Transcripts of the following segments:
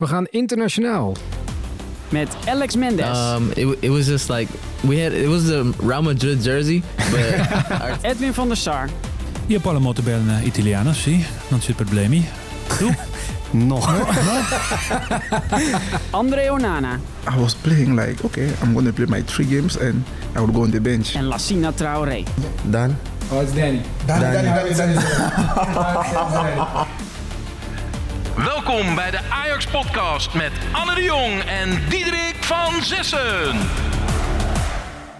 We gaan internationaal. Met Alex Mendes. Um, it, it was just like we had it was the Real Madrid jersey, but our Edwin van der Sar. Io parlo molto bene italiano, sì, non c'è problemi. Tu? No. André Onana. I was playing like, okay, I'm going to play my three games and I would go on the bench. En Lassina Traoré. done. Oh, it's Danny. Welkom bij de Ajax Podcast met Anne de Jong en Diederik van Zessen.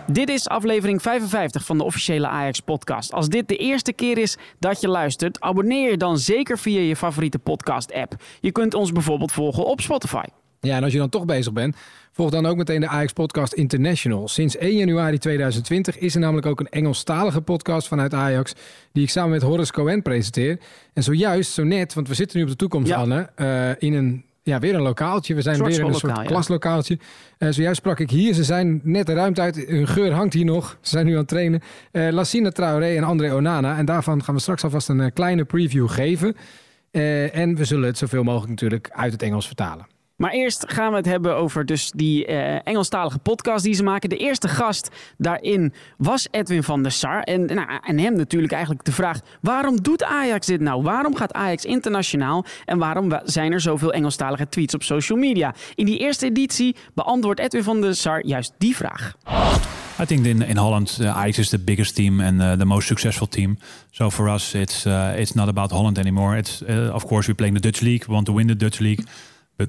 Dit is aflevering 55 van de officiële Ajax-podcast. Als dit de eerste keer is dat je luistert, abonneer je dan zeker via je favoriete podcast-app. Je kunt ons bijvoorbeeld volgen op Spotify. Ja, en als je dan toch bezig bent, volg dan ook meteen de Ajax Podcast International. Sinds 1 januari 2020 is er namelijk ook een Engelstalige podcast vanuit Ajax, die ik samen met Horace Cohen presenteer. En zojuist, zo net, want we zitten nu op de toekomst, Ja. Anne, eh, in een, ja, weer een lokaaltje. We zijn weer in een soort ja. klaslokaaltje. Eh, zojuist sprak ik hier, ze zijn net de ruimte uit, hun geur hangt hier nog. Ze zijn nu aan het trainen. Eh Lassina Traoré en André Onana. En daarvan gaan we straks alvast een kleine preview geven. En we zullen het zoveel mogelijk natuurlijk uit het Engels vertalen. Maar eerst gaan we het hebben over dus die eh, Engelstalige podcast die ze maken. De eerste gast daarin was Edwin van der Sar. En, nou, en hem natuurlijk eigenlijk de vraag, waarom doet Ajax dit nou? Waarom gaat Ajax internationaal? En waarom wa- zijn er zoveel Engelstalige tweets op social media? In die eerste editie beantwoordt Edwin van der Sar juist die vraag. I think in, in Holland, uh, Ajax is the biggest team and uh, the most successful team. So for us, it's uh, it's not about Holland anymore. It's uh, of course we play in the Dutch league. We want to win the Dutch league, but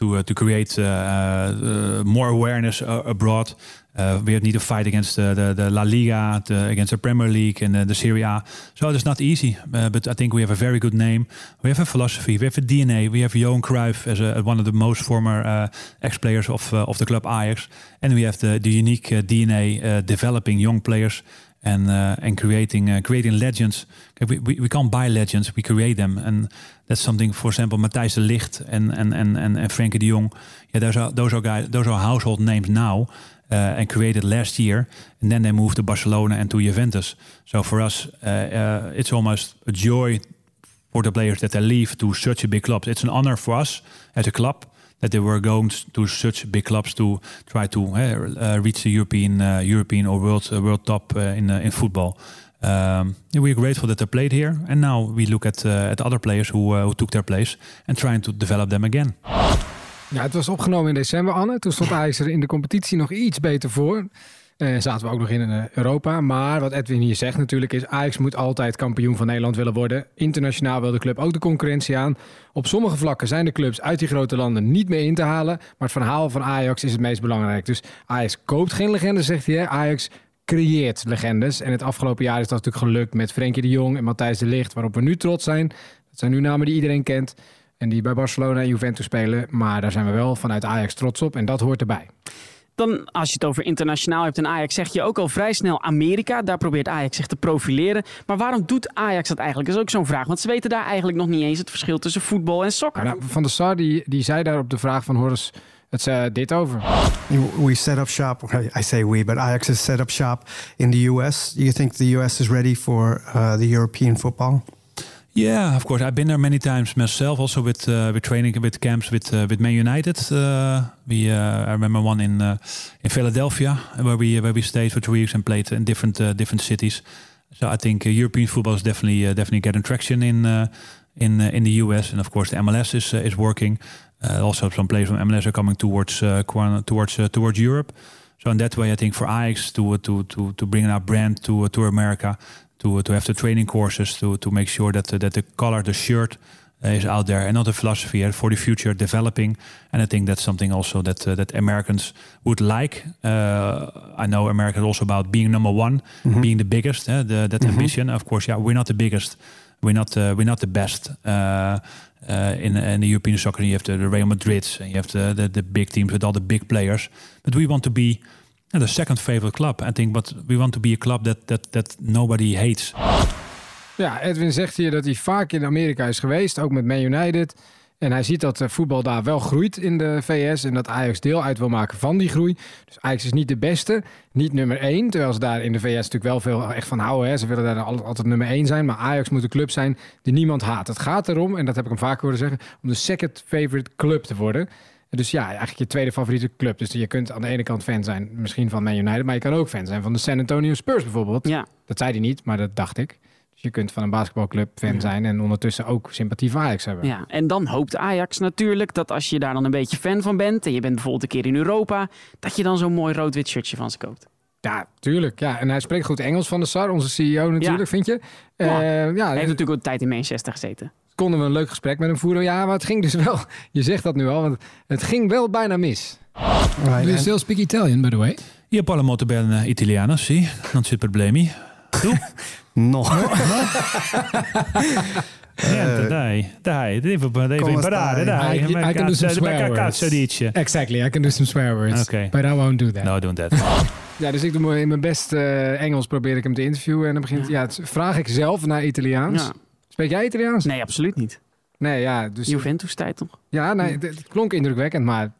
to uh, to create uh, uh, more awareness uh, abroad, uh, we need to fight against uh, the the, La Liga, the, against the Premier League and the Serie A. So it's not easy, but I think we have a very good name. We have a philosophy. We have a DNA. We have Johan Cruyff as a, one of the most former ex-players of of the club Ajax, and we have the the unique DNA developing young players and uh, and creating uh, creating legends. We, we, we can't buy legends, we create them, and that's something. For example, Matthijs de Ligt and and and, and Frenkie de Jong. Yeah, those are those are guys. Those are household names now. Uh, and created last year, and then they moved to Barcelona and to Juventus. So for us, uh, uh, it's almost a joy for the players that they leave to such a big club. It's an honor for us as a club that they were going to such big clubs to try to uh, uh, reach the European, uh, European or world uh, world top uh, in in football. Um, yeah, we're grateful that they played here, and now we look at uh, at other players who who took their place and trying to develop them again. Ja, het was opgenomen in december, Anne. Toen stond Ajax er in de competitie nog iets beter voor. Eh zaten we ook nog in eh, Europa. Maar wat Edwin hier zegt natuurlijk is... Ajax moet altijd kampioen van Nederland willen worden. Internationaal wil de club ook de concurrentie aan. Op sommige vlakken zijn de clubs uit die grote landen niet meer in te halen. Maar het verhaal van Ajax is het meest belangrijk. Dus Ajax koopt geen legendes, zegt hij. Hè? Ajax creëert legendes. En het afgelopen jaar is dat natuurlijk gelukt met Frenkie de Jong en Matthijs de Ligt... waarop we nu trots zijn. Dat zijn nu namen die iedereen kent... En die bij Barcelona en Juventus spelen. Maar daar zijn we wel vanuit Ajax trots op. En dat hoort erbij. Dan, als je het over internationaal hebt en Ajax, zeg je ook al vrij snel Amerika. Daar probeert Ajax zich te profileren. Maar waarom doet Ajax dat eigenlijk? Dat is ook zo'n vraag. Want ze weten daar eigenlijk nog niet eens het verschil tussen voetbal en sokker. Nou, van der Sar die, die zei daar op de vraag van Horus het zei dit over. We set up shop. I say we, but Ajax has set up shop in the US. Do you think the US is ready for uh, the European football? Yeah, of course. I've been there many times myself, also with uh, with training with camps with uh, with Man United. Uh, we uh, I remember one in uh, in Philadelphia where we where we stayed for two weeks and played in different uh, different cities. So I think European football is definitely definitely getting traction in in in the US, and of course the MLS is is working. Also, some players from MLS are coming towards towards towards Europe. So in that way, I think for Ajax to to to to bring our brand to to America, to to have the training courses, to to make sure that the, that the color, the shirt uh, is out there, and not the philosophy uh, for the future developing. And I think that's something also that uh, that Americans would like. Uh, I know America is also about being number one, being the biggest. Uh, the, that ambition, of course. Yeah, we're not the biggest. We're not. Uh, we're not the best. Uh, uh, in, in the European soccer, you have the, the Real Madrids and you have the, the the big teams with all the big players. But we want to be the second favorite club, I think. But we want to be a club that that that nobody hates. Ja, Edwin zegt hier dat hij vaak in Amerika is geweest. Ook met Man United. En hij ziet dat eh, voetbal daar wel groeit in de VS en dat Ajax deel uit wil maken van die groei. Dus Ajax is niet de beste, niet nummer één. Terwijl ze daar in de VS natuurlijk wel veel echt van houden. Hè. Ze willen daar al- altijd nummer één zijn. Maar Ajax moet een club zijn die niemand haat. Het gaat erom, en dat heb ik hem vaak horen zeggen, om de second favorite club te worden. Dus ja, eigenlijk je tweede favoriete club. Dus je kunt aan de ene kant fan zijn, misschien van Man United, maar je kan ook fan zijn van de San Antonio Spurs bijvoorbeeld. Ja, Dat zei hij niet, maar dat dacht ik. Dus je kunt van een basketbalclub fan zijn en ondertussen ook sympathie voor Ajax hebben. ja, en dan hoopt Ajax natuurlijk dat als je daar dan een beetje fan van bent... en je bent bijvoorbeeld een keer in Europa... dat je dan zo'n mooi rood-wit shirtje van ze koopt. Ja, tuurlijk. Ja, en hij spreekt goed Engels van de SAR, onze CEO natuurlijk, Ja. vind je? Ja. Eh, ja, Hij heeft natuurlijk ook tijd in Manchester gezeten. Konden we een leuk gesprek met hem voeren. Ja, maar het ging dus wel, je zegt dat nu al, want het ging wel bijna mis. Right. Do you still speak Italian, by the way? Io parlo molto bene italiano, sì, non c'è problemi. no. Niente, dai, dai, devi, devi come imparare, dai. I- I can do some swear cazzo words. dice? Exactly, I can do some swear words, Oké. but I won't do that. No, don't that. Ja, dus ik doe in mijn best eh, Engels probeer ik hem te interviewen en dan begint, ja, het- vraag ik zelf naar Italiaans. Ja. Spreek jij Italiaans? Nee, absoluut niet. Nee, ja, dus Juventus-tijd toch? ja, nee, het, het klonk indrukwekkend, maar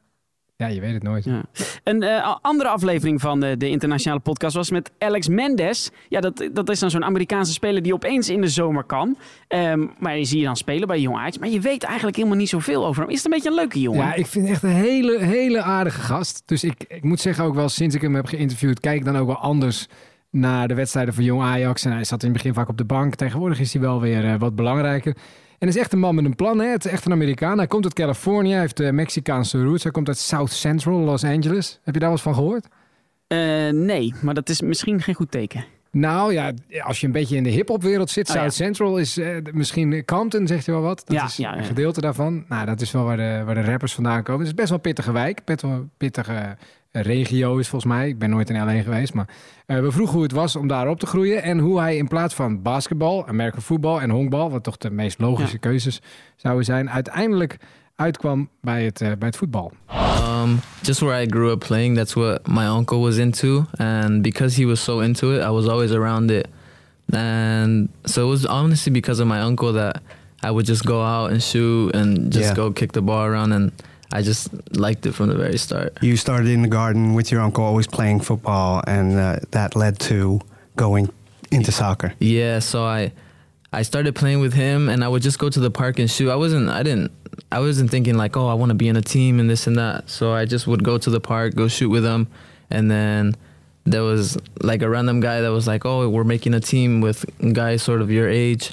ja, je weet het nooit. Ja. Een eh, andere aflevering van de, de internationale podcast was met Alex Mendes. Ja, dat, dat is dan zo'n Amerikaanse speler die opeens in de zomer kan. Ehm, maar je zie je dan spelen bij Jong Ajax. Maar je weet eigenlijk helemaal niet zoveel over hem. Is het een beetje een leuke jongen? Ja, ik vind echt een hele, hele aardige gast. Dus ik, ik moet zeggen ook wel, sinds ik hem heb geïnterviewd, kijk ik dan ook wel anders naar de wedstrijden van Jong Ajax. En hij zat in het begin vaak op de bank. Tegenwoordig is hij wel weer eh, wat belangrijker. En is echt een man met een plan. Hè? Het is echt een Amerikaan. Hij komt uit Californië. Hij heeft eh, Mexicaanse roots. Hij komt uit South Central, Los Angeles. Heb je daar wat van gehoord? Eh, nee, maar dat is misschien geen goed teken. Nou ja, als je een beetje in de hip-hopwereld zit, Oh, South ja. Central is eh, misschien Compton, zegt je wel wat. Dat Ja, is ja, een gedeelte daarvan. Nou, dat is wel waar de, waar de rappers vandaan komen. Het is best wel een pittige wijk, best wel een pittige eh, regio is volgens mij. Ik ben nooit in LA geweest, maar eh, we vroegen hoe het was om daar op te groeien en hoe hij in plaats van basketbal, American voetbal en honkbal, wat toch de meest logische keuzes zouden zijn, uiteindelijk uitkwam bij het, bij het voetbal. Um, just where I grew up playing, that's what my uncle was into, and because he was so into it, I was always around it. And so it was honestly because of my uncle that I would just go out and shoot and just Yeah. go kick the ball around, and I just liked it from the very start. You started in the garden with your uncle, always playing football, and uh, that led to going into soccer. Yeah, so I I started playing with him and I would just go to the park and shoot. I wasn't I didn't I wasn't thinking like, oh, I want to be in a team and this and that. So I just would go to the park, go shoot with them, and then there was like a random guy that was like, "Oh, we're making a team with guys sort of your age.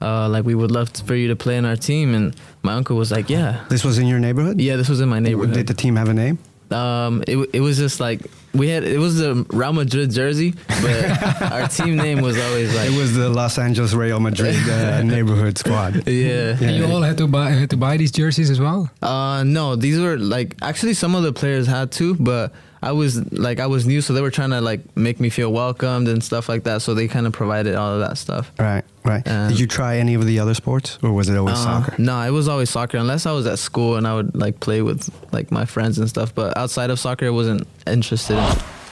Uh, like we would love for you to play in our team." And my uncle was like, "Yeah, This was in your neighborhood? yeah." This was in my neighborhood. Did the team have a name? Um, it it was just like we had it was the Real Madrid jersey, but our team name was always like It was the Los Angeles Real Madrid uh, neighborhood squad. yeah. And you all had to buy had to buy these jerseys as well. Uh, no, these were like actually some of the players had to, but I was like I was new, so they were trying to like make me feel welcomed and stuff like that. So they kind of provided all of that stuff. Right, right. Did you try any of the other sports, or was it always Uh, soccer? No, it was always soccer. Unless I was at school and I would like play with like my friends and stuff. But outside of soccer, I wasn't interested in.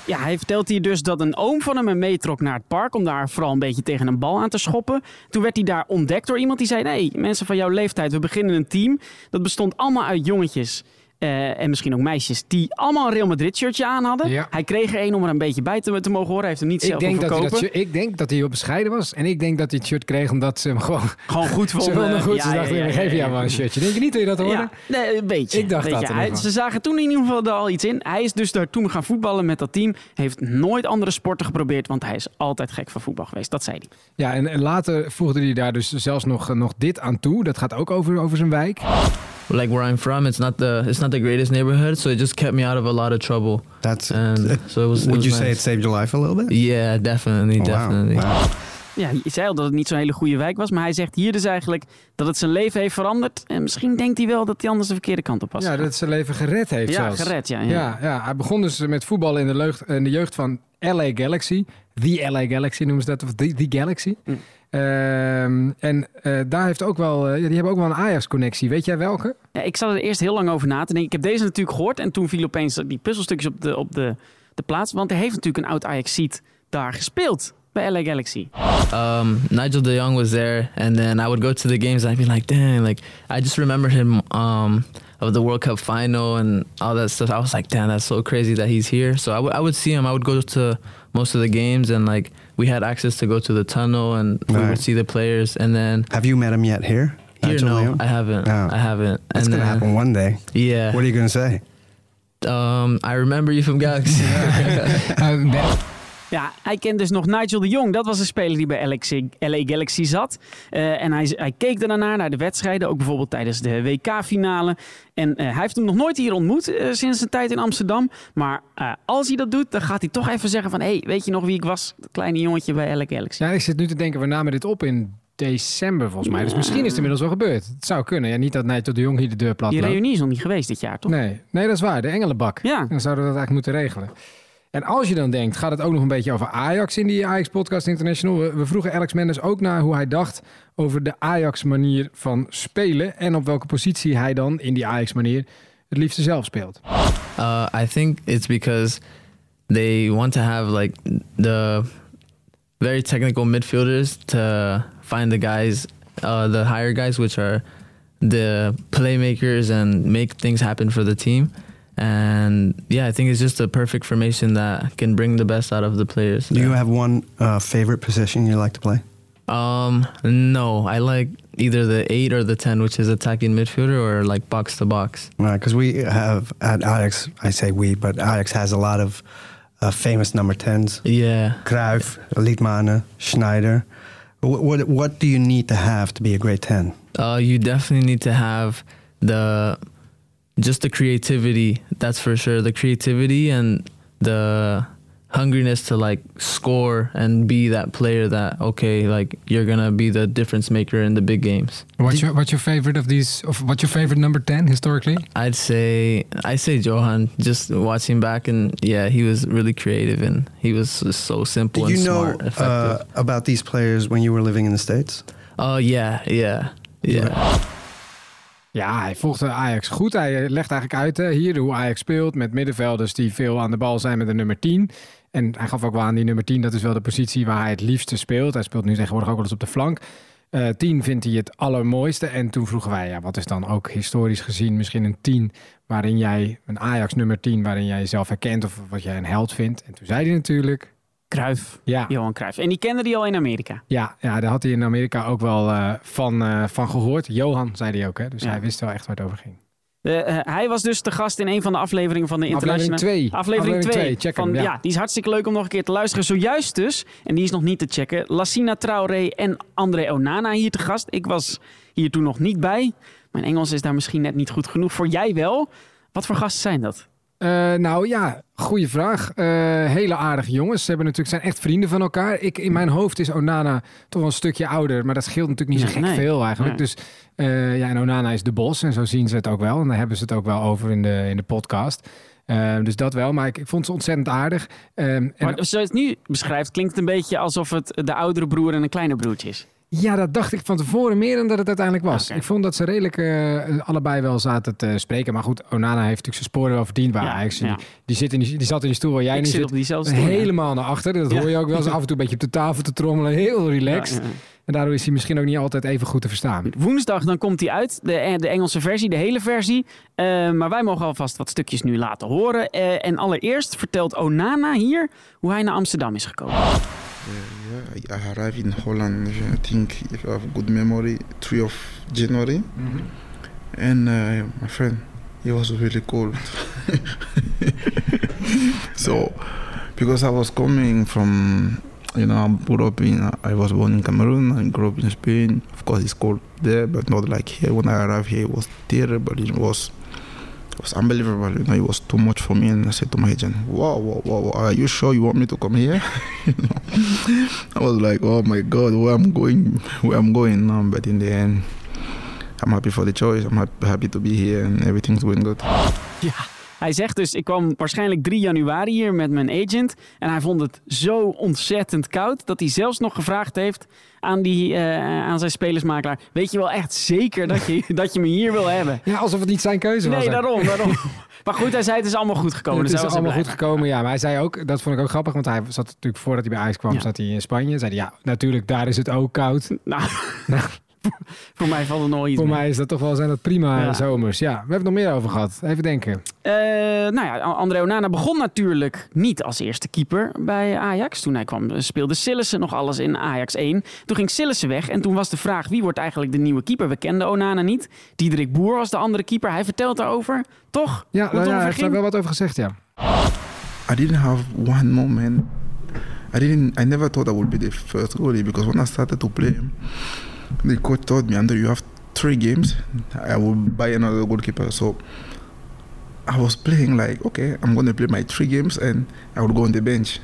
Ja, hij vertelt hier dus dat een oom van hem hem meetrok naar het park om daar vooral een beetje tegen een bal aan te schoppen. Toen werd hij daar ontdekt door iemand die zei: Nee, mensen van jouw leeftijd, we beginnen een team. Dat bestond allemaal uit jongetjes. Eh, en misschien ook meisjes die allemaal een Real Madrid shirtje aan hadden. Ja. Hij kreeg er een om er een beetje bij te, te mogen horen. Hij heeft hem niet Ik zelf denk, dat hij dat, ik denk dat hij heel bescheiden was. En ik denk dat hij het shirt kreeg omdat ze hem gewoon... Gewoon goed Ze vonden. vonden goed. Ja, ze dachten, ja, ja, ja, jou wel een shirtje. Denk je niet dat je dat hoorde? Nee, een beetje. Ik dacht dat hij- Ze zagen toen in ieder geval er al iets in. Hij is dus daar toen gaan voetballen met dat team. Heeft nooit andere sporten geprobeerd, want hij is altijd gek van voetbal geweest. Dat zei hij. Ja, en, en later voegde hij daar dus zelfs nog, nog dit aan toe. Dat gaat ook over, over zijn wijk. Like where I'm from, it's not the it's not the greatest neighborhood, so it just kept me out of a lot of trouble. That's. And uh, so it was. it would was you say it saved your life a little bit? Yeah, definitely, Oh, definitely. wow. Ja, je zei al dat het niet zo'n hele goede wijk was. Maar hij zegt hier dus eigenlijk dat het zijn leven heeft veranderd. En misschien denkt hij wel dat hij anders de verkeerde kant op was. Ja, dat zijn leven gered heeft ja zelfs. gered. Ja, ja. Ja, ja, hij begon dus met voetballen in de, leugd, in de jeugd van LA Galaxy. The LA Galaxy noemen ze dat, of The, the Galaxy. Mm. Ehm, en eh, daar heeft ook wel, eh, die hebben ook wel een Ajax-connectie. Weet jij welke? Ja, ik zat er eerst heel lang over na te denken. Ik heb deze natuurlijk gehoord. En toen viel opeens die puzzelstukjes op de, op de, de plaats. Want hij heeft natuurlijk een oud Ajax-seat daar gespeeld. bij LA Galaxy? Um, Nigel De Jong was there, and then I would go to the games. And I'd be like, dang, like I just remember him um, of the World Cup final and all that stuff. I was like, damn, that's so crazy that he's here. So I would I would see him. I would go to most of the games, and like we had access to go to the tunnel, and we Right. would see the players. And then Have you met him yet here? here, Nigel no, Leon? I haven't. Oh. I haven't. That's and gonna then, happen one day. Yeah. What are you gonna say? um, I remember you from Galaxy. Ja, hij kent dus nog Nigel de Jong. Dat was een speler die bij LA, LA Galaxy zat. Eh, en hij, hij keek daarna naar de wedstrijden. Ook bijvoorbeeld tijdens de WK-finale. En eh, hij heeft hem nog nooit hier ontmoet eh, sinds zijn tijd in Amsterdam. Maar als hij dat doet, dan gaat hij toch even zeggen van... hey, weet je nog wie ik was? Dat kleine jongetje bij LA Galaxy. Ja, ik zit nu te denken, we namen dit op in december volgens mij. Dus misschien is het inmiddels wel gebeurd. Het zou kunnen. Ja, niet dat Nigel de Jong hier de deur plat Die loopt. reunie is nog niet geweest dit jaar, toch? Nee, nee, dat is waar. De Engelenbak. Ja. Dan zouden we dat eigenlijk moeten regelen. En als je dan denkt, gaat het ook nog een beetje over Ajax in die Ajax Podcast International. We, we vroegen Alex Mendes ook naar hoe hij dacht over de Ajax manier van spelen. En op welke positie hij dan in die Ajax manier het liefste zelf speelt. Uh, I think it's because they want to have like the very technical midfielders to find the guys, uh, the higher guys, which are the playmakers and make things happen for the team. And yeah, I think it's just a perfect formation that can bring the best out of the players. Do you have one uh, favorite position you like to play? Um, no, I like either the eight or the ten, which is attacking midfielder, or like box to box. Right, because we have at Ajax, I say we, but Ajax has a lot of uh, famous number 10s. Yeah. Cruyff, Liedmanen, Schneider. What, what, what do you need to have to be a great 10? Uh, you definitely need to have the just the creativity. That's for sure. The creativity and the hungriness to like score and be that player that okay, like you're gonna be the difference maker in the big games. what's your what's your favorite of these? Of what's your favorite number ten historically? I'd say I say Johan. Just watching back and yeah, he was really creative and he was just so simple Did and you know smart, uh, about these players when you were living in the States? Oh yeah, yeah, yeah. Ja, hij volgde Ajax goed. Hij legt eigenlijk uit hier hoe Ajax speelt met middenvelders die veel aan de bal zijn met de nummer 10. En hij gaf ook wel aan die nummer 10, dat is wel de positie waar hij het liefste speelt. Hij speelt nu tegenwoordig ook wel eens op de flank. Eh 10 vindt hij het allermooiste. En toen vroegen wij, ja, wat is dan ook historisch gezien misschien een 10 waarin jij, een Ajax nummer 10, waarin jij jezelf herkent of wat jij een held vindt. En toen zei hij natuurlijk, Cruijff, ja, Johan Cruijff. En die kende hij al in Amerika. ja, ja, daar had hij in Amerika ook wel eh, van, eh, van gehoord. Johan zei hij ook, hè? dus Ja. hij wist wel echt waar het over ging. Eh, hij was dus te gast in een van de afleveringen van de International... Aflevering 2. Aflevering 2. check van, hem. ja. Ja. die is hartstikke leuk om nog een keer te luisteren. Zojuist dus, en die is nog niet te checken, Lassina Traoré en André Onana hier te gast. Ik was hier toen nog niet bij. Mijn Engels is daar misschien net niet goed genoeg. Voor jij wel. Wat voor gasten zijn dat? Eh, nou ja, goede vraag. Eh, hele aardige jongens. Ze hebben natuurlijk, zijn echt vrienden van elkaar. Ik, in mijn hoofd is Onana toch wel een stukje ouder. Maar dat scheelt natuurlijk niet zo gek nee. veel eigenlijk. Nee. Dus eh, ja, en Onana is de bos. En zo zien ze het ook wel. En daar hebben ze het ook wel over in de, in de podcast. Dus dat wel. Maar ik, ik vond ze ontzettend aardig. En, Maar als je het nu beschrijft, klinkt het een beetje alsof het de oudere broer en een kleine broertje is. Ja, dat dacht ik van tevoren meer dan dat het uiteindelijk was. Ik vond dat ze redelijk eh, allebei wel zaten te spreken. Maar goed, Onana heeft natuurlijk zijn sporen wel verdiend bij Ja, Ajax. ja. Die, die, zit in die, die zat in die stoel waar jij Ik nu zit op diezelfde stoel, ja. helemaal naar achter. Dat hoor je ook wel eens af en toe een beetje op de tafel te trommelen. Heel relaxed. En daardoor is hij misschien ook niet altijd even goed te verstaan. Woensdag dan komt hij uit, de, de Engelse versie, de hele versie. Eh, maar wij mogen alvast wat stukjes nu laten horen. Eh, en allereerst vertelt Onana hier hoe hij naar Amsterdam is gekomen. Yeah, I I arrived in Holland, I think, if I have good memory, 3 of January. And uh, my friend, it was really cold. so, because I was coming from, you know, I grew up in, I was born in Cameroon, I grew up in Spain. Of course, it's cold there, but not like here. When I arrived here, it was terrible. It was, it was unbelievable. You know, it was too much for me. And I said to my agent, "Wow, wow, wow, wow are you sure you want me to come here?" you know, I was like, "Oh my God, where I'm going, where I'm going now." But in the end, I'm happy for the choice. I'm happy to be here, and everything's going good. Hij zegt dus, ik kwam waarschijnlijk 3 januari hier met mijn agent. En hij vond het zo ontzettend koud dat hij zelfs nog gevraagd heeft aan, die, eh, aan zijn spelersmakelaar. Weet je wel echt zeker dat je, dat je me hier wil hebben? Ja, alsof het niet zijn keuze was. Nee, daarom, daarom. Maar goed, hij zei het is allemaal goed gekomen. het dus is allemaal goed gekomen, ja. Maar hij zei ook, dat vond ik ook grappig, want hij zat natuurlijk voordat hij bij Ajax kwam, Ja. zat hij in Spanje. Zei hij, ja, natuurlijk, daar is het ook koud. mee. Nou, voor mij valt er nog iets Voor mee. mij is dat toch wel zijn dat prima Ja. zomers. Ja, we hebben het nog meer over gehad. Even denken. Eh, nou ja, André Onana begon natuurlijk niet als eerste keeper bij Ajax. Toen hij kwam speelde Sillissen nog alles in Ajax 1. Toen ging Sillissen weg en toen was de vraag wie wordt eigenlijk de nieuwe keeper. We kenden Onana niet. Diederik Boer was de andere keeper. Hij vertelt daarover, toch? Ja, nou ja, hij heeft daar wel wat over gezegd, ja. I didn't have one moment. I didn't. I never thought I would be the first goalie because when I started to play, the coach told me, "Under you have three games. I will buy another goalkeeper." So I was playing like, okay, I'm going to play my three games and I will go on the bench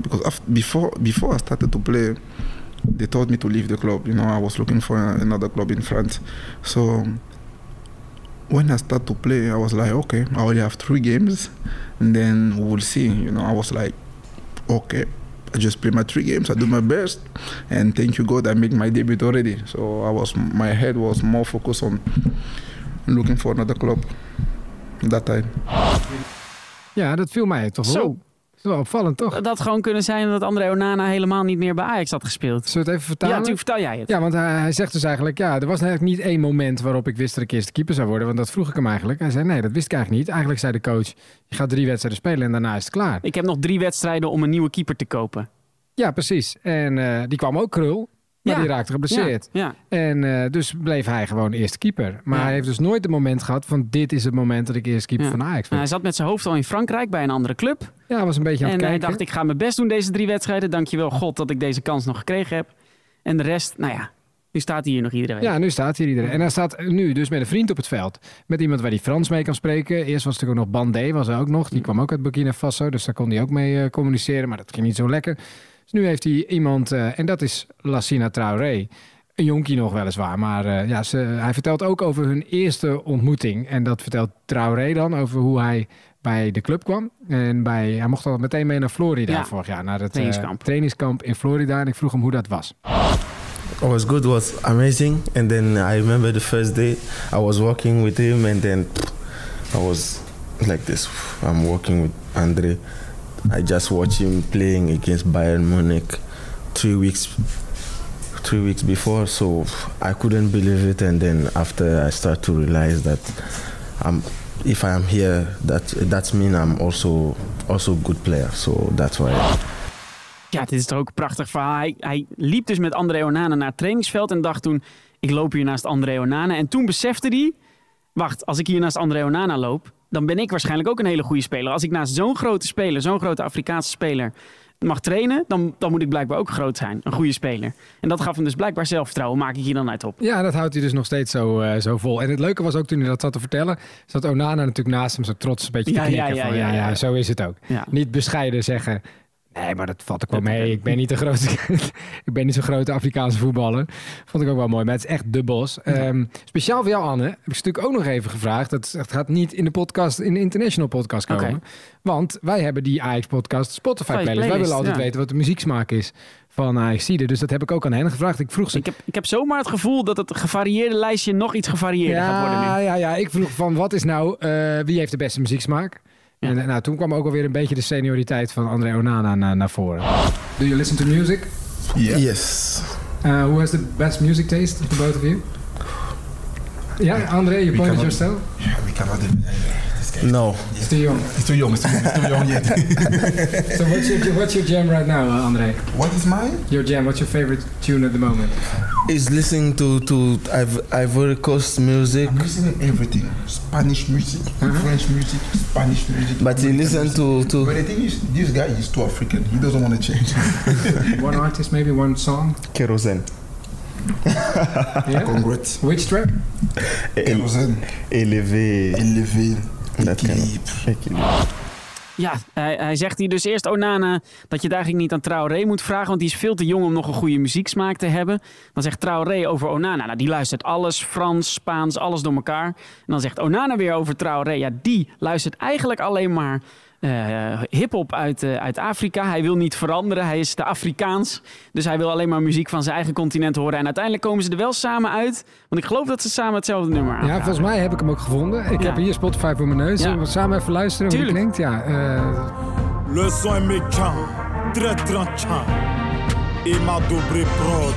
because after, before before I started to play, they told me to leave the club. You know, I was looking for another club in France. So when I start to play, I was like, okay, I only have three games, and then we will see. You know, I was like, okay, I just play my three games, I do my best, and thank you God, I make my debut already. So I was, my head was more focused on looking for another club that time. Ja, dat viel mij toch Zo. wel. op. Dat is wel opvallend, toch? Dat had gewoon kunnen zijn dat André Onana helemaal niet meer bij Ajax had gespeeld. Zullen we het even vertalen? Ja, natuurlijk vertel jij het. Ja, want hij, hij zegt dus eigenlijk, ja, er was eigenlijk niet één moment waarop ik wist dat ik eerste keeper zou worden. Want dat vroeg ik hem eigenlijk. Hij zei, nee, dat wist ik eigenlijk niet. Eigenlijk zei de coach, je gaat drie wedstrijden spelen en daarna is het klaar. Ik heb nog drie wedstrijden om een nieuwe keeper te kopen. Ja, precies. En eh, die kwam ook krul, maar Ja. die raakte geblesseerd. Ja, En eh, dus bleef hij gewoon eerste keeper. Maar Ja. hij heeft dus nooit het moment gehad van dit is het moment dat ik eerste keeper van Ajax En ben. hij zat met zijn hoofd al in Frankrijk bij een andere club. Ja, was een beetje aan En hij kijken. dacht, ik ga mijn best doen deze drie wedstrijden. Dankjewel God dat ik deze kans nog gekregen heb. En de rest, nou ja, nu staat hij hier nog iedere week. Ja, nu staat hier iedereen. En hij staat nu dus met een vriend op het veld. Met iemand waar hij Frans mee kan spreken. Eerst was het natuurlijk ook nog Bandé, was ook nog. Die kwam ook uit Burkina Faso, dus daar kon hij ook mee eh, communiceren. Maar dat ging niet zo lekker. Dus nu heeft hij iemand, eh, en dat is Lassina Traoré. Een jonkie nog weliswaar, maar eh, ja, ze, hij vertelt ook over hun eerste ontmoeting. En dat vertelt Traoré dan over hoe hij bij de club kwam. En bij, hij mocht al meteen mee naar Florida Ja. vorig jaar, naar het eh, Trainingskamp. trainingskamp in Florida. En ik vroeg hem hoe dat was. What was good was amazing, and then I remember the first day I was walking with him, and then I was like this. I'm walking with Andre. I just watched him playing against Bayern Munich three weeks, three weeks before, so I couldn't believe it. And then after I start to realize that I'm, if I am here, that that means I'm also also good player. So that's why. Ja, dit is toch ook prachtig verhaal. Hij, hij liep dus met André Onana naar het trainingsveld en dacht toen... ik loop hier naast André Onana. En toen besefte hij... wacht, als ik hier naast André Onana loop... dan ben ik waarschijnlijk ook een hele goede speler. Als ik naast zo'n grote speler, zo'n grote Afrikaanse speler... mag trainen, dan, dan moet ik blijkbaar ook groot zijn. Een goede speler. En dat gaf hem dus blijkbaar zelfvertrouwen. Maak ik hier dan uit op. Ja, dat houdt hij dus nog steeds zo, eh, zo vol. En het leuke was ook toen hij dat zat te vertellen, zat Onana natuurlijk naast hem zo trots een beetje te Ja, ja, knikken. ja, van, ja, ja. zo is het ook. Ja. Niet bescheiden zeggen, nee, maar dat valt ook wel mee. Ik ben niet de grootste, ik ben niet zo'n grote Afrikaanse voetballer. Vond ik ook wel mooi, maar het is echt de bos. Ehm, speciaal voor jou, Anne, heb ik natuurlijk ook nog even gevraagd. Dat het gaat niet in de podcast, in de international podcast komen. Oké. Want wij hebben die Ajax-podcast Spotify Vijf playlist. Wij willen altijd ja. weten wat de muzieksmaak is van Ajax. Dus dat heb ik ook aan hen gevraagd. Ik vroeg ze, Ik heb, ik heb zomaar het gevoel dat het gevarieerde lijstje nog iets gevarieerder gaat worden nu. ja, ja, ja. Ik vroeg van wat is nou, eh, wie heeft de beste muzieksmaak? Ja. En nou, toen kwam ook alweer een beetje de senioriteit van André Onana naar, naar voren. Do you listen to music? Yeah. Yes. Uh, who has the best music taste of the both of you? Yeah, André, you pointed yourself. Yeah, we cannot even. This guy. No. It's too young. He's too young. He's too, he's too young yet. So what's your, what's your jam right now, uh, André? what is mine? Your jam, what's your favorite tune at the moment? Is listening to to Iv- Ivory Coast music, I'm listening everything. Spanish music, Uh-huh. French music, Spanish music. but you American listen music. to But the thing is, this guy is too African. He doesn't want to change. One artist, maybe one song? kerosene. Yeah? Congrats. Which track? Ele- Kerosene. Élevé. Élevé. Ja, hij, hij zegt hier dus eerst Onana dat je het eigenlijk niet aan Traoré moet vragen, want die is veel te jong om nog een goede muzieksmaak te hebben. Dan zegt Traoré over Onana, nou die luistert alles, Frans, Spaans, alles door elkaar. En dan zegt Onana weer over Traoré, ja die luistert eigenlijk alleen maar eh hip-hop uit, eh, uit Afrika. Hij wil niet veranderen, hij is te Afrikaans. Dus hij wil alleen maar muziek van zijn eigen continent horen. En uiteindelijk komen ze er wel samen uit, want ik geloof dat ze samen hetzelfde nummer Ja, aanvragen. volgens mij heb ik hem ook gevonden. Ik Ja. heb hier Spotify voor mijn neus. Ja. Zullen we samen even luisteren hoe het klinkt? Ja, eh, Le son méchant, très tranchant. Et ma dobré prod.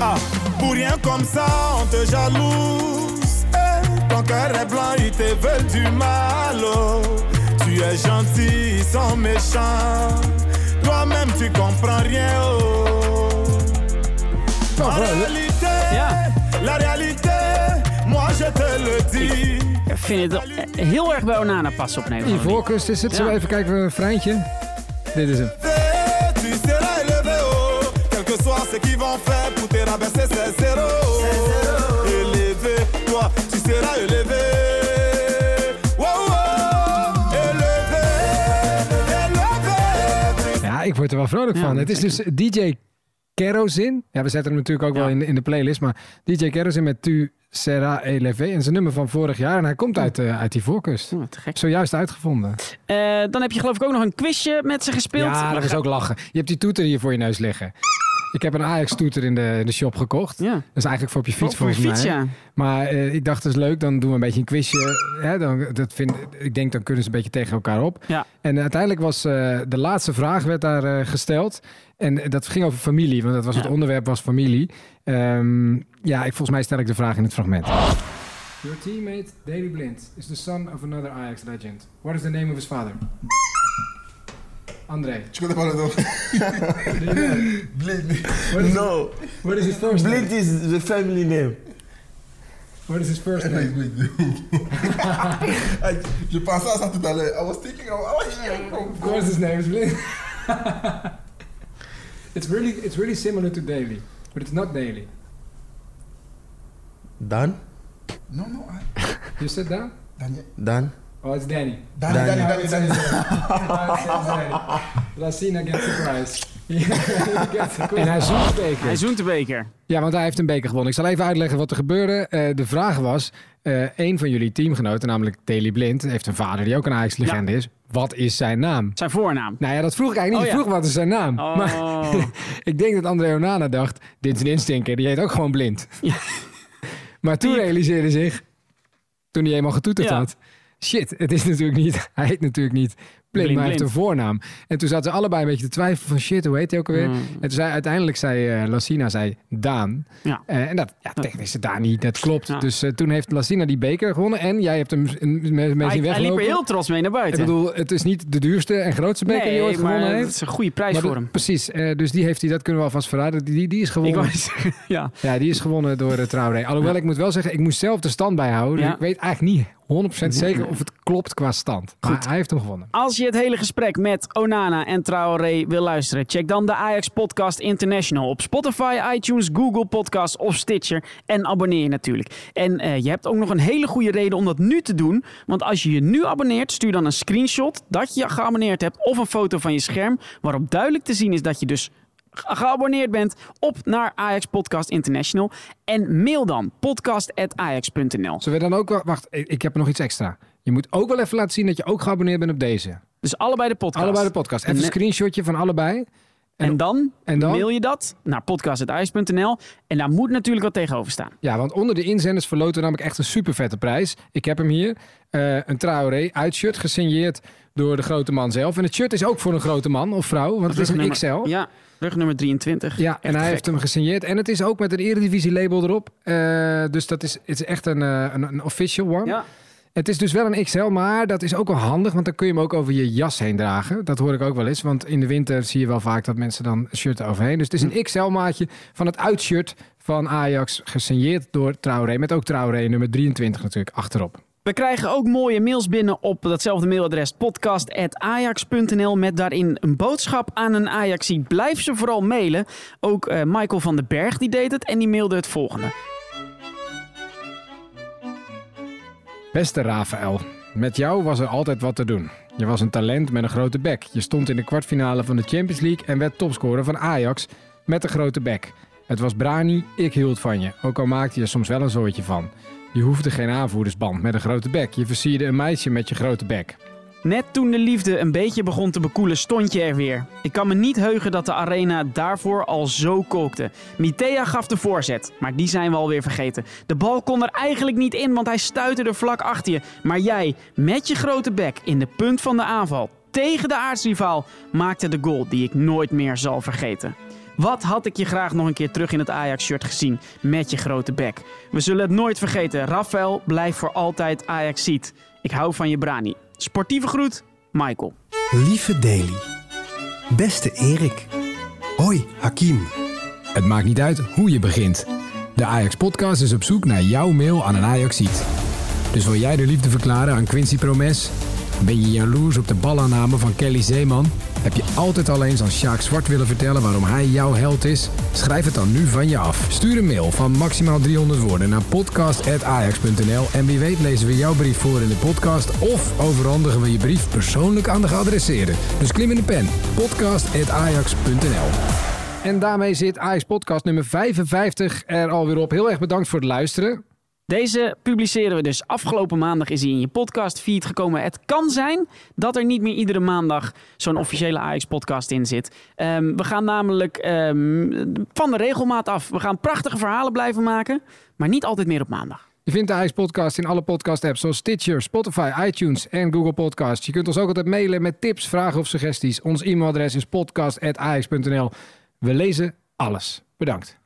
Ah, pour rien comme ça, on te jalouse. Eh, ton cœur est blanc, ils te veulent du mal. oh. Tu es gentil, ils sont méchants. Toi-même, tu comprends rien. Oh. oh, En bro, réalité, Ja. la réalité, moi je te le dis. Ik vind het heel erg bij Onana passen op een of andere manier. Ivoorkust is het. Zullen we Ja. even kijken, een freintje? Dit is hem. Tu seras élevé, oh, quel que soit ce qu'ils vont faire pour te rabaisser, c'est zéro. Word er wel vrolijk Ja, van. Het is dus DJ Kerosin. Ja, we zetten hem natuurlijk ook Ja. wel in, in de playlist. Maar DJ Kerosin met Tu Sera Elevé. En zijn nummer van vorig jaar. En hij komt uit, eh uit die voorkust. Oh. Zojuist uitgevonden. Eh, dan heb je geloof ik ook nog een quizje met ze gespeeld. Ja, dat was ook lachen. Je hebt die toeter hier voor je neus liggen. Ik heb een Ajax-toeter in de, in de shop gekocht. Ja. Dat is eigenlijk voor op je fiets Voor je volgens fiets, mij. ja. Maar eh, ik dacht, dat is leuk. Dan doen we een beetje een quizje. Hè, dan, dat vind, ik denk, dan kunnen ze een beetje tegen elkaar op. Ja. En uiteindelijk was eh, de laatste vraag werd daar eh, gesteld. En dat ging over familie, want dat was het onderwerp was familie. Ehm, ja, ik, volgens mij stel ik de vraag in het fragment. Your teammate Davy Blind is the son of another Ajax legend. What is the name of his father? André. Escuta para não. Blind. What is, No, what is his first name? Blind is the family name. What is his first name? Ai, Je pensais à ça tout à l'heure. I was thinking, oh, I was here. Of course his name is Blind. it's really it's really similar to Daily, but it's not Daily. Dan? No, no. I, You said that? Daniel. Dan? Oh, it's Danny. Danny, Danny. Danny, Danny, Danny. Lassina gets the prize. en hij zoekt de beker. Hij zoent de beker. Ja, want hij heeft een beker gewonnen. Ik zal even uitleggen wat er gebeurde. Eh, de vraag was, eh een van jullie teamgenoten, namelijk Daily Blind, heeft een vader die ook een Ajax-legende is. Wat is zijn naam? Zijn voornaam. Nou ja, dat vroeg ik eigenlijk niet. Oh, Ik vroeg wat is zijn naam. Oh. Maar ik denk dat André Onana dacht, dit is een instinker, die heet ook gewoon Blind. Ja. Maar toen Diep. realiseerde zich, toen hij eenmaal getoeterd Ja. had, shit, het is natuurlijk niet, hij heet natuurlijk niet Blind, maar hij heeft een voornaam. En toen zaten ze allebei een beetje te twijfelen van shit, hoe heet hij ook alweer? Mm. En toen zei uiteindelijk zei eh Lassina zei Daan. Ja. Eh, en dat, ja, technisch is het Daan niet, dat klopt. Ja. Dus eh, toen heeft Lassina die beker gewonnen en jij hebt hem een- mee zien Hij, hij liep weglopen. er heel trots mee naar Ik buiten. bedoel, het is niet de duurste en grootste beker die hij ooit maar gewonnen het heeft. is een goede prijs Maar voor de- hem. Precies, dus die heeft hij, dat kunnen we alvast verraden. Die, die is Ik gewonnen. ja. Ja, die is gewonnen door uh, Traoré. Alhoewel, ik moet wel zeggen, ik moest zelf de stand bijhouden. Dus ik weet eigenlijk niet 100% zeker of het klopt qua stand. Maar Goed. hij heeft hem gewonnen. Als je het hele gesprek met Onana en Traoré wil luisteren, check dan de Ajax Podcast International op Spotify, iTunes, Google Podcasts of Stitcher. En abonneer je natuurlijk. En eh, je hebt ook nog een hele goede reden om dat nu te doen. Want als je je nu abonneert, stuur dan een screenshot dat je geabonneerd hebt of een foto van je scherm. Waarop duidelijk te zien is dat je dus geabonneerd bent op naar Ajax Podcast International. En mail dan podcast.ajax.nl. Zullen we dan ook... Wacht, ik heb nog iets extra. Je moet ook wel even laten zien dat je ook geabonneerd bent op deze. Dus allebei de podcast. Allebei de podcast. Even En- een screenshotje van allebei. En dan, En dan? mail je dat naar podcast.ijs.nl. En daar moet natuurlijk wat tegenover staan. Ja, want onder de inzenders verloten we namelijk echt een super vette prijs. Ik heb hem hier. Eh, een Traoré uitshirt gesigneerd door de grote man zelf. En het shirt is ook voor een grote man of vrouw, want het is een XL. Ja, rugnummer 23. Ja, Echt en hij gek. heeft hem gesigneerd. En het is ook met een eredivisie label erop. Eh, dus dat is, het is echt een, eh, een, een official one. Ja, Het is dus wel een XL, maar dat is ook wel handig. Want dan kun je hem ook over je jas heen dragen. Dat hoor ik ook wel eens. Want in de winter zie je wel vaak dat mensen dan een shirt overheen. Dus het is een XL maatje van het uitshirt van Ajax. Gesigneerd door Traoré. Met ook Traoré nummer 23 natuurlijk achterop. We krijgen ook mooie mails binnen op datzelfde mailadres podcast.ajax.nl met daarin een boodschap aan een Ajaxie. Blijf ze vooral mailen. Ook eh, Michael van den Berg die deed het en die mailde het volgende. Beste Rafael. Met jou was er altijd wat te doen. Je was een talent met een grote bek. Je stond in de kwartfinale van de Champions League en werd topscorer van Ajax met een grote bek. Het was Brani, ik hield van je. Ook al maakte je soms wel een zooitje van. Je hoefde geen aanvoerdersband met een grote bek. Je versierde een meisje met je grote bek. Net toen de liefde een beetje begon te bekoelen, stond je er weer. Ik kan me niet heugen dat de arena daarvoor al zo kookte. Mitea gaf de voorzet, maar die zijn we alweer vergeten. De bal kon er eigenlijk niet in, want hij stuitte er vlak achter je. Maar jij, met je grote bek in de punt van de aanval, tegen de aartsrivaal, maakte de goal die ik nooit meer zal vergeten. Wat had ik je graag nog een keer terug in het Ajax-shirt gezien met je grote bek. We zullen het nooit vergeten. Rafael blijft voor altijd Ajax-ziet. Ik hou van je Brani. Sportieve groet, Michael. Lieve Daily. Beste Erik. Hoi, Hakim. Het maakt niet uit hoe je begint. De Ajax-podcast is op zoek naar jouw mail aan een Ajaxiet. Dus wil jij de liefde verklaren aan Quincy Promes? Ben je jaloers op de balaanname van Kelly Zeeman? Heb je altijd al eens aan Sjaak Zwart willen vertellen waarom hij jouw held is? Schrijf het dan nu van je af. Stuur een mail van maximaal 300 woorden naar podcast.ajax.nl en wie weet lezen we jouw brief voor in de podcast of overhandigen we je brief persoonlijk aan de geadresseerde. Dus klim in de pen. podcast.ajax.nl En daarmee zit Ajax Podcast nummer 55 er alweer op. Heel erg bedankt voor het luisteren. Deze publiceren we dus afgelopen maandag is hij in je podcast feed gekomen. Het kan zijn dat er niet meer iedere maandag zo'n officiële Ajax podcast in zit. Ehm, we gaan namelijk ehm, van de regelmaat af. We gaan prachtige verhalen blijven maken, maar niet altijd meer op maandag. Je vindt de Ajax Podcast in alle podcast apps zoals Stitcher, Spotify, iTunes en Google Podcasts. Je kunt ons ook altijd mailen met tips, vragen of suggesties. Ons e-mailadres is podcast.ajax.nl. We lezen alles. Bedankt.